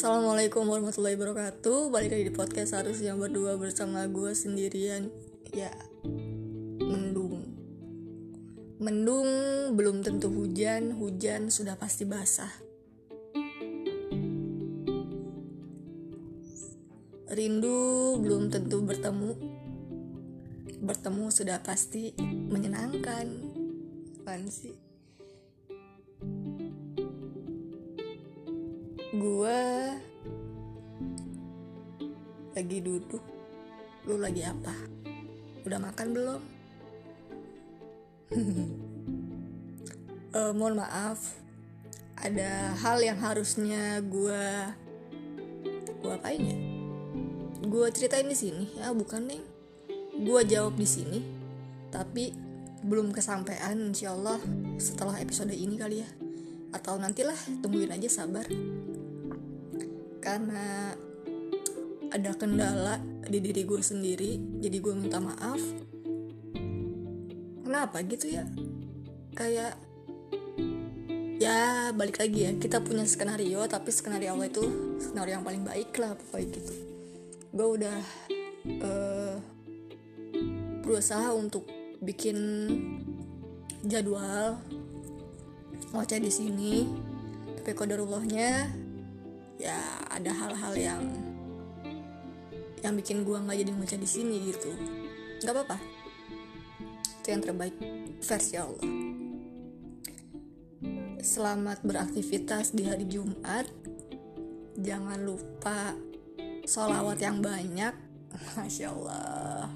Assalamualaikum warahmatullahi wabarakatuh. Balik lagi di podcast harus yang berdua bersama gue sendirian. Ya Mendung. Mendung belum tentu hujan. Hujan sudah pasti basah. Rindu belum tentu bertemu. Bertemu sudah pasti menyenangkan. Apaan sih? Gue lagi duduk. Lu lagi apa? Udah makan belum? Uh, mohon maaf. Ada hal yang harusnya gue gue apain ya? Gue ceritain di sini ya bukan nih gue jawab di sini tapi belum kesampaian insyaallah setelah episode ini kali ya. Atau nantilah tungguin aja sabar. Karena ada kendala di diri gue sendiri jadi gue minta maaf. Kenapa gitu ya? Kayak ya balik lagi ya kita punya skenario tapi skenario Allah itu skenario yang paling baik lah pokoknya gitu. Gue udah uh, berusaha untuk bikin jadwal ngoceh di sini. Tapi kodarullahnya ya ada hal-hal yang yang bikin gue nggak jadi ngoceh di sini gitu. Nggak apa-apa. Itu yang terbaik. Versi Allah. Selamat beraktivitas di hari Jumat. Jangan lupa sholawat yang banyak. Masya Allah.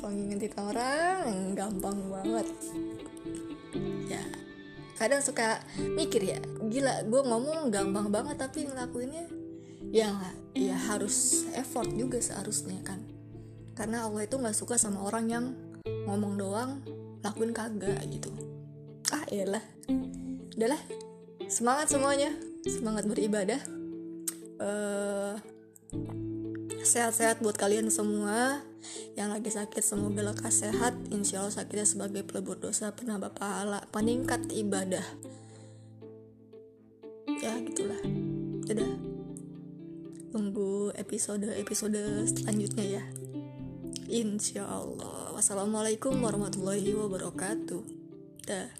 Kalau ngingetin orang gampang banget. Ya. Kadang suka mikir ya gila gue ngomong gampang banget tapi ngelakuinnya ya ya harus effort juga seharusnya kan. Karena Allah itu nggak suka sama orang yang ngomong doang lakuin kagak gitu. Ah iyalah. Udahlah. Semangat semuanya. Semangat beribadah. Uh, sehat-sehat buat kalian semua. Yang lagi sakit semoga lekas sehat. Insya Allah sakitnya sebagai pelebur dosa penambah pahala peningkat ibadah. Ya gitulah. Udah tunggu episode-episode selanjutnya ya. Insya Allah. Wassalamualaikum warahmatullahi wabarakatuh. Dah